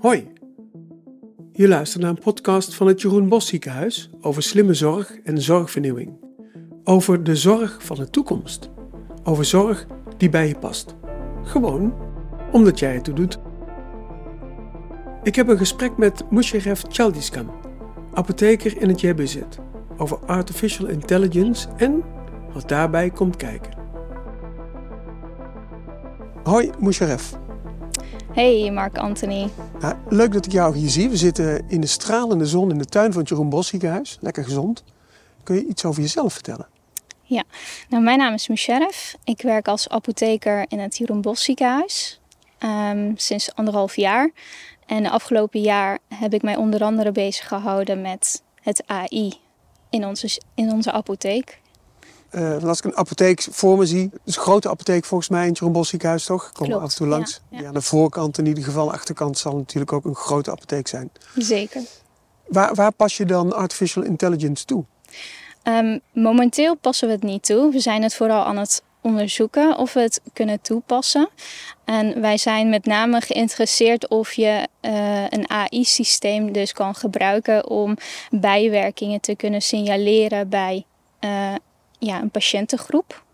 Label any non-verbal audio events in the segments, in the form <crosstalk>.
Hoi, je luistert naar een podcast van het Jeroen Bos Ziekenhuis over slimme zorg en zorgvernieuwing. Over de zorg van de toekomst. Over zorg die bij je past. Gewoon omdat jij het toe doet. Ik heb een gesprek met Musharraf Chaldiskan, apotheker in het JBZ, over artificial intelligence en wat daarbij komt kijken. Hoi Musharraf. Hey Mark Anthony. Leuk dat ik jou hier zie. We zitten in de stralende zon in de tuin van het Jeroen Bos ziekenhuis. Lekker gezond. Kun je iets over jezelf vertellen? Ja, nou, mijn naam is Musharraf. Ik werk als apotheker in het Jeroen Bos ziekenhuis um, sinds anderhalf jaar. En de afgelopen jaar heb ik mij onder andere bezig gehouden met het AI in onze, in onze apotheek. Uh, als ik een apotheek voor me zie, een grote apotheek volgens mij in het Jeroen ziekenhuis toch? Ik kom er af en toe langs. Ja, ja. de voorkant in ieder geval, de achterkant zal natuurlijk ook een grote apotheek zijn. Zeker. Waar, waar pas je dan artificial intelligence toe? Um, momenteel passen we het niet toe. We zijn het vooral aan het onderzoeken of we het kunnen toepassen. En wij zijn met name geïnteresseerd of je uh, een AI-systeem dus kan gebruiken om bijwerkingen te kunnen signaleren bij uh, ja, een patiëntengroep.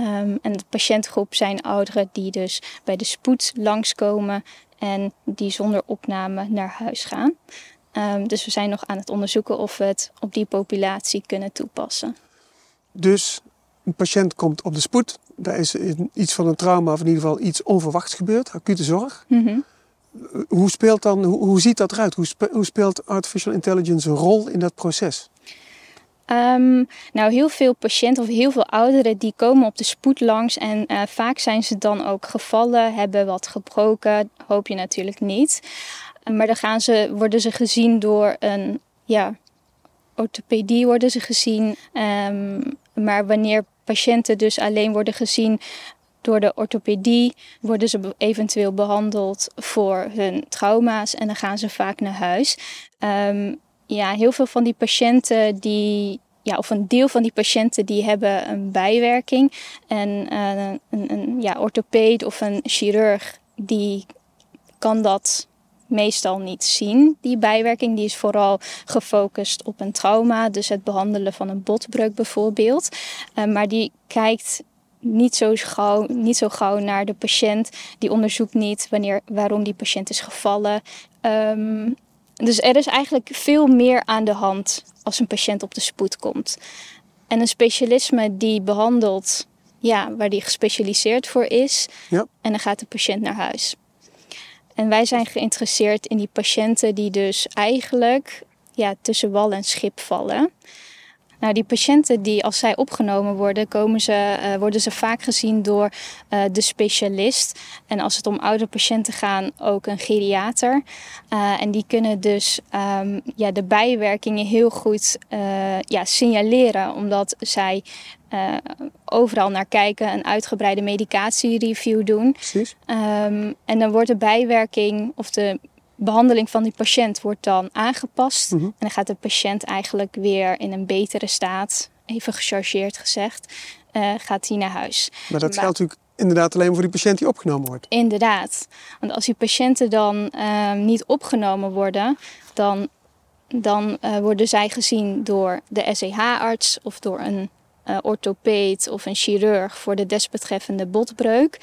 Um, en de patiëntengroep zijn ouderen die dus bij de spoed langskomen en die zonder opname naar huis gaan. Um, dus we zijn nog aan het onderzoeken of we het op die populatie kunnen toepassen. Dus een patiënt komt op de spoed, daar is iets van een trauma of in ieder geval iets onverwachts gebeurd, acute zorg. Mm -hmm. Hoe speelt dan, hoe, hoe ziet dat eruit? Hoe, spe, hoe speelt artificial intelligence een rol in dat proces? Um, nou, heel veel patiënten of heel veel ouderen die komen op de spoed langs en uh, vaak zijn ze dan ook gevallen, hebben wat gebroken, hoop je natuurlijk niet. Maar dan gaan ze, worden ze gezien door een ja, orthopedie worden ze gezien. Um, maar wanneer patiënten dus alleen worden gezien door de orthopedie, worden ze eventueel behandeld voor hun trauma's en dan gaan ze vaak naar huis. Um, ja, heel veel van die patiënten die ja, of een deel van die patiënten die hebben een bijwerking. En uh, een, een ja, orthopeed of een chirurg die kan dat meestal niet zien. Die bijwerking die is vooral gefocust op een trauma, dus het behandelen van een botbreuk bijvoorbeeld. Uh, maar die kijkt niet zo, gauw, niet zo gauw naar de patiënt. Die onderzoekt niet wanneer, waarom die patiënt is gevallen. Um, dus er is eigenlijk veel meer aan de hand als een patiënt op de spoed komt. En een specialisme die behandelt, ja, waar die gespecialiseerd voor is. Ja. En dan gaat de patiënt naar huis. En wij zijn geïnteresseerd in die patiënten die dus eigenlijk ja, tussen wal en schip vallen. Nou, die patiënten die als zij opgenomen worden, komen ze, uh, worden ze vaak gezien door uh, de specialist. En als het om oude patiënten gaan, ook een geriater. Uh, en die kunnen dus um, ja, de bijwerkingen heel goed ja, signaleren, omdat zij overal naar kijken, een uitgebreide medicatiereview doen. Precies. Um, en dan wordt de bijwerking of de behandeling van die patiënt wordt dan aangepast. Mm -hmm. En dan gaat de patiënt eigenlijk weer in een betere staat, even gechargeerd gezegd, uh, gaat hij naar huis. Maar dat geldt natuurlijk inderdaad alleen voor die patiënt die opgenomen wordt. Inderdaad. Want als die patiënten dan uh, niet opgenomen worden, dan, dan uh, worden zij gezien door de SEH-arts of door een uh, orthopeed of een chirurg voor de desbetreffende botbreuk.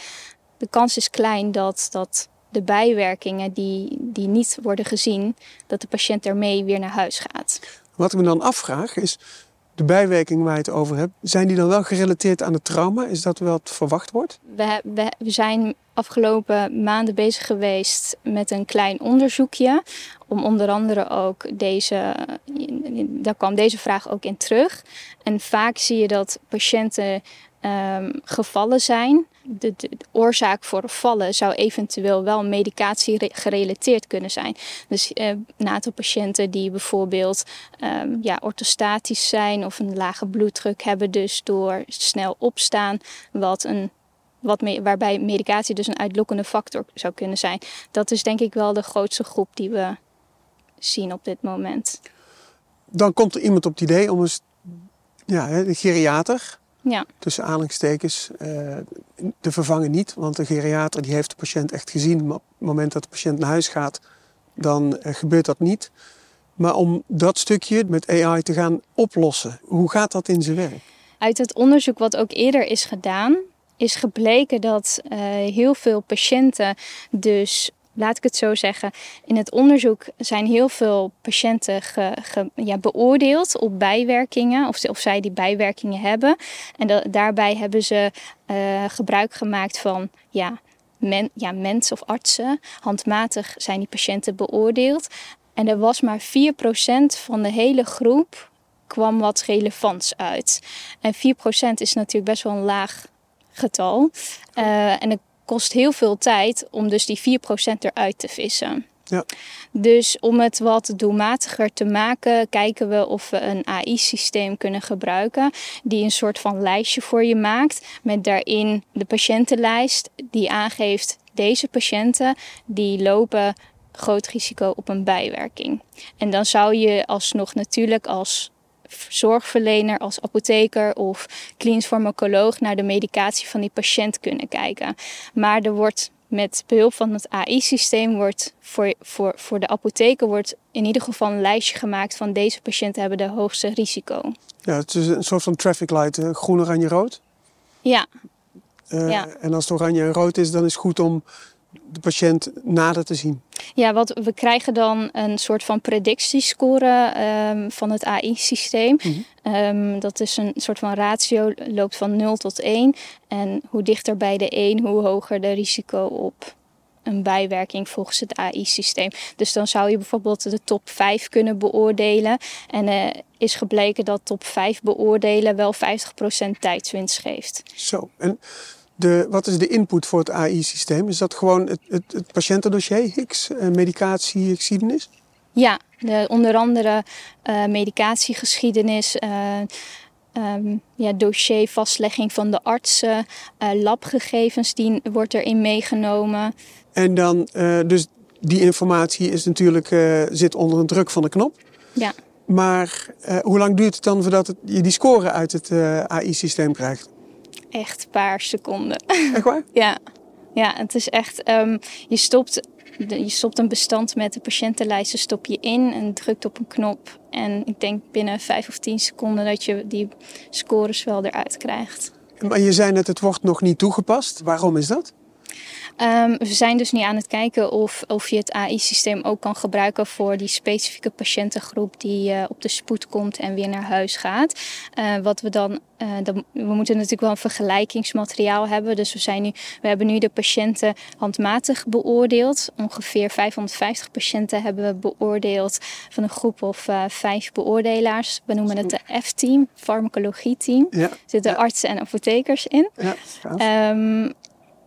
De kans is klein dat dat de bijwerkingen die, die niet worden gezien, dat de patiënt ermee weer naar huis gaat. Wat ik me dan afvraag is, de bijwerkingen waar je het over hebt, zijn die dan wel gerelateerd aan het trauma? Is dat wat verwacht wordt? We, we, we zijn afgelopen maanden bezig geweest met een klein onderzoekje. Om onder andere ook deze, daar kwam deze vraag ook in terug. En vaak zie je dat patiënten um, gevallen zijn. De, de, oorzaak voor vallen zou eventueel wel medicatie gerelateerd kunnen zijn. Dus een aantal patiënten die bijvoorbeeld um, ja, orthostatisch zijn of een lage bloeddruk hebben, dus door snel opstaan, wat een wat waarbij medicatie dus een uitlokkende factor zou kunnen zijn. Dat is denk ik wel de grootste groep die we zien op dit moment. Dan komt er iemand op het idee om eens, ja, de geriater, Ja. tussen aanhalingstekens, eh, te vervangen niet. Want de geriater die heeft de patiënt echt gezien. Maar op het moment dat de patiënt naar huis gaat, dan eh, gebeurt dat niet. Maar om dat stukje met AI te gaan oplossen, hoe gaat dat in zijn werk? Uit het onderzoek wat ook eerder is gedaan, is gebleken dat uh, heel veel patiënten dus laat ik het zo zeggen, in het onderzoek zijn heel veel patiënten ja, beoordeeld op bijwerkingen, of, of zij die bijwerkingen hebben. En daarbij hebben ze uh, gebruik gemaakt van ja, men, ja, mensen of artsen. Handmatig zijn die patiënten beoordeeld. En er was maar 4% van de hele groep kwam wat relevants uit. En 4% is natuurlijk best wel een laag getal. Uh, en het kost heel veel tijd om dus die 4% eruit te vissen. Ja. Dus om het wat doelmatiger te maken, kijken we of we een AI-systeem kunnen gebruiken. Die een soort van lijstje voor je maakt. Met daarin de patiëntenlijst die aangeeft deze patiënten die lopen groot risico op een bijwerking. En dan zou je alsnog natuurlijk als zorgverlener, als apotheker of klinisch farmacoloog naar de medicatie van die patiënt kunnen kijken. Maar er wordt met behulp van het AI-systeem wordt voor, voor, voor de apotheker wordt in ieder geval een lijstje gemaakt van deze patiënten hebben de hoogste risico. Ja, het is een soort van traffic light, groen, oranje, rood. Ja. Uh, ja. En als het oranje en rood is, dan is het goed om de patiënt nader te zien. Ja, wat, we krijgen dan een soort van predictiescore um, van het AI-systeem. Mm -hmm. um, dat is een soort van ratio, loopt van 0 tot 1. En hoe dichter bij de 1, hoe hoger de risico op een bijwerking volgens het AI-systeem. Dus dan zou je bijvoorbeeld de top 5 kunnen beoordelen. En uh, is gebleken dat top 5 beoordelen wel 50% tijdswinst geeft. Zo, en de, wat is de input voor het AI-systeem? Is dat gewoon het, het, het patiëntendossier, uh, medicatie, geschiedenis? Ja, de, onder andere uh, medicatiegeschiedenis, uh, um, ja, dossiervastlegging van de artsen, labgegevens, die wordt erin meegenomen. En dan, dus die informatie is natuurlijk, zit onder een druk van de knop. Ja. Maar hoe lang duurt het dan voordat het, je die score uit het AI-systeem krijgt? Echt een paar seconden. Echt waar? <laughs> ja. Ja, het is echt, um, je, stopt, je stopt een bestand met de patiëntenlijsten stop je in en drukt op een knop. En ik denk binnen vijf of tien seconden dat je die scores wel eruit krijgt. Maar je zei net, het wordt nog niet toegepast. Waarom is dat? Um, we zijn dus niet aan het kijken of, of je het AI-systeem ook kan gebruiken voor die specifieke patiëntengroep die uh, op de spoed komt en weer naar huis gaat. Uh, wat we dan, uh, dan, we moeten natuurlijk wel een vergelijkingsmateriaal hebben. Dus we, zijn nu, we hebben nu de patiënten handmatig beoordeeld. Ongeveer 550 patiënten hebben we beoordeeld van een groep of vijf beoordelaars. We noemen het de F-team, farmacologie-team. Ja. Er zitten ja. artsen en apothekers in. Ja, um,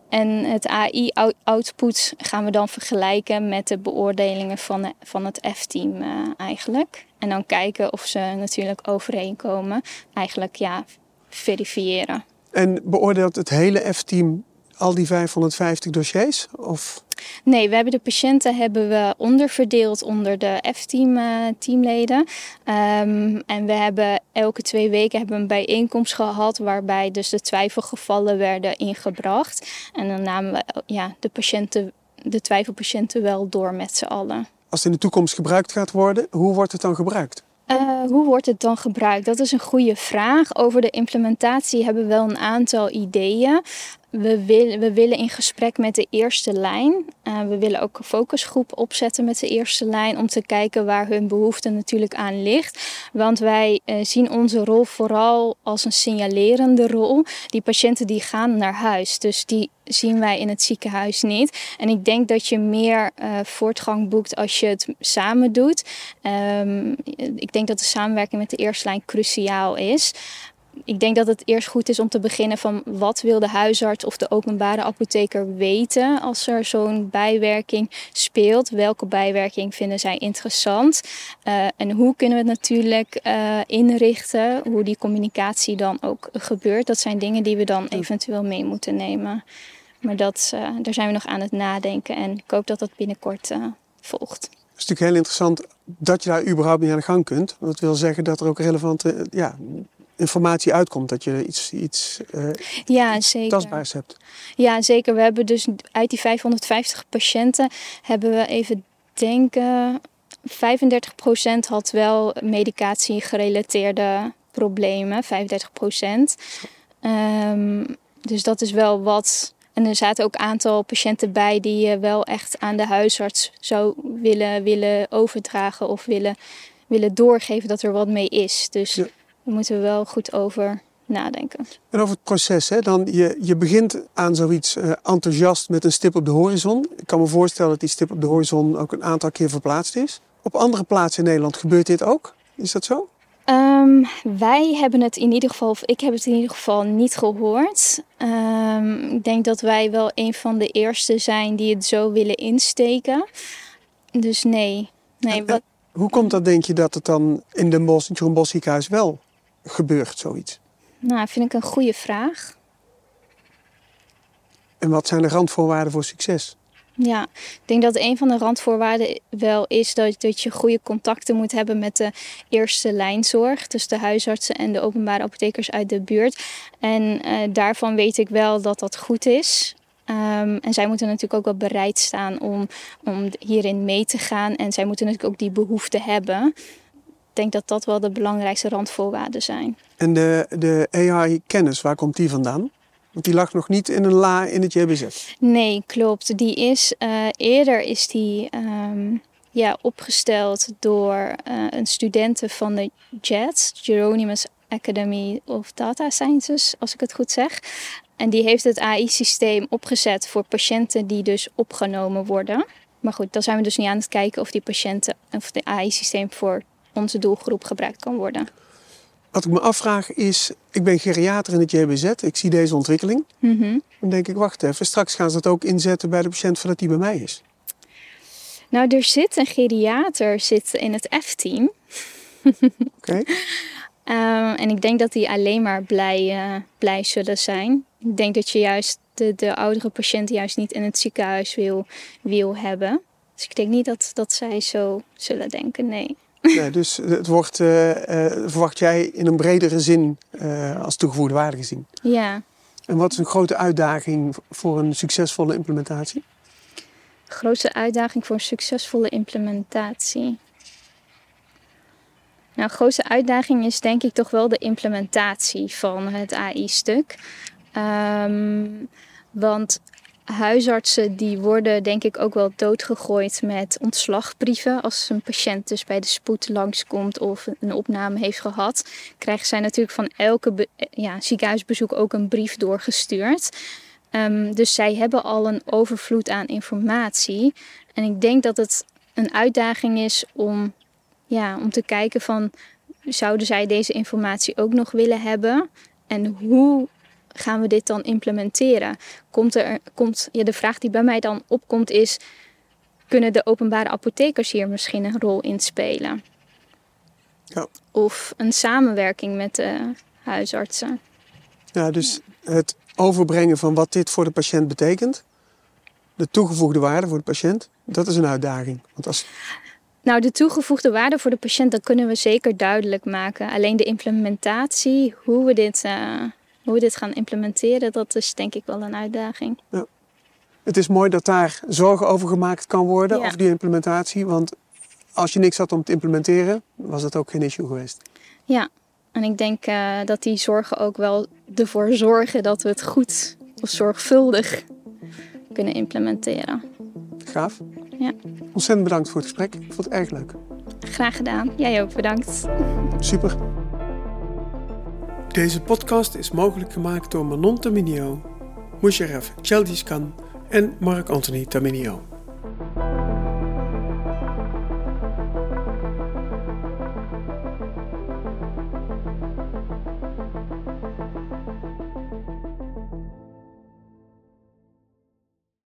en het AI-output gaan we dan vergelijken met de beoordelingen van, van het F-team uh, eigenlijk. En dan kijken of ze natuurlijk overeenkomen. Eigenlijk ja, verifiëren. En beoordeelt het hele F-team al die 550 dossiers? Of? Nee, we hebben de patiënten hebben we onderverdeeld onder de F-team uh, teamleden. Um, en we hebben elke twee weken hebben we een bijeenkomst gehad waarbij dus de twijfelgevallen werden ingebracht. En dan namen we ja, de, patiënten, de twijfelpatiënten wel door met z'n allen. Als het in de toekomst gebruikt gaat worden, hoe wordt het dan gebruikt? Uh, hoe wordt het dan gebruikt? Dat is een goede vraag. Over de implementatie hebben we wel een aantal ideeën. We, we willen in gesprek met de eerste lijn. Uh, we willen ook een focusgroep opzetten met de eerste lijn om te kijken waar hun behoefte natuurlijk aan ligt. Want wij uh, zien onze rol vooral als een signalerende rol. Die patiënten die gaan naar huis, dus die zien wij in het ziekenhuis niet. En ik denk dat je meer uh, voortgang boekt als je het samen doet. Um, ik denk dat de samenwerking met de eerste lijn cruciaal is ik denk dat het eerst goed is om te beginnen van wat wil de huisarts of de openbare apotheker weten als er zo'n bijwerking speelt. Welke bijwerking vinden zij interessant? Uh, en hoe kunnen we het natuurlijk uh, inrichten? Hoe die communicatie dan ook gebeurt. Dat zijn dingen die we dan eventueel mee moeten nemen. Maar dat, uh, daar zijn we nog aan het nadenken en ik hoop dat dat binnenkort volgt. Het is natuurlijk heel interessant dat je daar überhaupt mee aan de gang kunt. Dat wil zeggen dat er ook relevante ja, informatie uitkomt, dat je iets, iets uh, ja, zeker. tastbaars hebt. Ja, zeker. We hebben dus uit die 550 patiënten hebben we even denken, 35% had wel medicatie gerelateerde problemen, 35%. Um, dus dat is wel wat. En er zaten ook een aantal patiënten bij die je wel echt aan de huisarts zou willen, willen overdragen of willen, willen doorgeven dat er wat mee is. Dus ja. Daar moeten we wel goed over nadenken. En over het proces, hè? Dan, je, je begint aan zoiets uh, enthousiast met een stip op de horizon. Ik kan me voorstellen dat die stip op de horizon ook een aantal keer verplaatst is. Op andere plaatsen in Nederland gebeurt dit ook? Is dat zo? Um, wij hebben het in ieder geval, of ik heb het in ieder geval niet gehoord. Um, ik denk dat wij wel een van de eerste zijn die het zo willen insteken. Dus nee. nee wat... Hoe komt dat, denk je, dat het dan in de Bos, in Bos ziekenhuis wel gebeurt, zoiets? Nou, vind ik een goede vraag. En wat zijn de randvoorwaarden voor succes? Ja, ik denk dat een van de randvoorwaarden wel is dat, dat je goede contacten moet hebben met de eerste lijnzorg. Dus de huisartsen en de openbare apothekers uit de buurt. En uh, daarvan weet ik wel dat dat goed is. Um, en zij moeten natuurlijk ook wel bereid staan om, om hierin mee te gaan. En zij moeten natuurlijk ook die behoefte hebben. Ik denk dat dat wel de belangrijkste randvoorwaarden zijn. En de, de AI-kennis, waar komt die vandaan? Want die lag nog niet in een la in het JBZ. Nee, klopt. Die is, uh, eerder is die um, ja, opgesteld door uh, een studenten van de JET, Geronimus Academy of Data Sciences, als ik het goed zeg. En die heeft het AI-systeem opgezet voor patiënten die dus opgenomen worden. Maar goed, dan zijn we dus niet aan het kijken of die patiënten of het AI-systeem voor onze doelgroep gebruikt kan worden. Wat ik me afvraag is, ik ben geriater in het JBZ, ik zie deze ontwikkeling. Mm Dan denk ik, wacht even, straks gaan ze dat ook inzetten bij de patiënt voordat die bij mij is. Nou, er zit een geriater zit in het F-team. <laughs> Oké. um, en ik denk dat die alleen maar blij, uh, blij zullen zijn. Ik denk dat je juist de, de oudere patiënten juist niet in het ziekenhuis wil, wil hebben. Dus ik denk niet dat, dat zij zo zullen denken, nee. Ja, dus het wordt, uh, uh, verwacht jij in een bredere zin uh, als toegevoegde waarde gezien? Ja. En wat is een grote uitdaging voor een succesvolle implementatie? Grootste uitdaging voor een succesvolle implementatie. Nou, grootste uitdaging is denk ik toch wel de implementatie van het AI-stuk. Um, want huisartsen die worden denk ik ook wel doodgegooid met ontslagbrieven. Als een patiënt dus bij de spoed langskomt of een opname heeft gehad, krijgen zij natuurlijk van elke ja, ziekenhuisbezoek ook een brief doorgestuurd. Um, dus zij hebben al een overvloed aan informatie. En ik denk dat het een uitdaging is om, ja, om te kijken van zouden zij deze informatie ook nog willen hebben? En hoe gaan we dit dan implementeren? Komt er, komt, ja, de vraag die bij mij dan opkomt is: kunnen de openbare apothekers hier misschien een rol in spelen? Ja. Of een samenwerking met de huisartsen? Ja, dus het overbrengen van wat dit voor de patiënt betekent, de toegevoegde waarde voor de patiënt, dat is een uitdaging. Want als... Nou, de toegevoegde waarde voor de patiënt, dat kunnen we zeker duidelijk maken. Alleen de implementatie, hoe we dit uh, hoe we dit gaan implementeren, dat is denk ik wel een uitdaging. Ja. Het is mooi dat daar zorgen over gemaakt kan worden, ja. over die implementatie. Want als je niks had om te implementeren, was dat ook geen issue geweest. Ja, en ik denk uh, dat die zorgen ook wel ervoor zorgen dat we het goed of zorgvuldig kunnen implementeren. Gaaf. Ja. Ontzettend bedankt voor het gesprek. Ik vond het erg leuk. Graag gedaan. Jij ook bedankt. Super. Deze podcast is mogelijk gemaakt door Manon Taminio, Musharraf Chaldiskan en Marc-Anthony Taminio.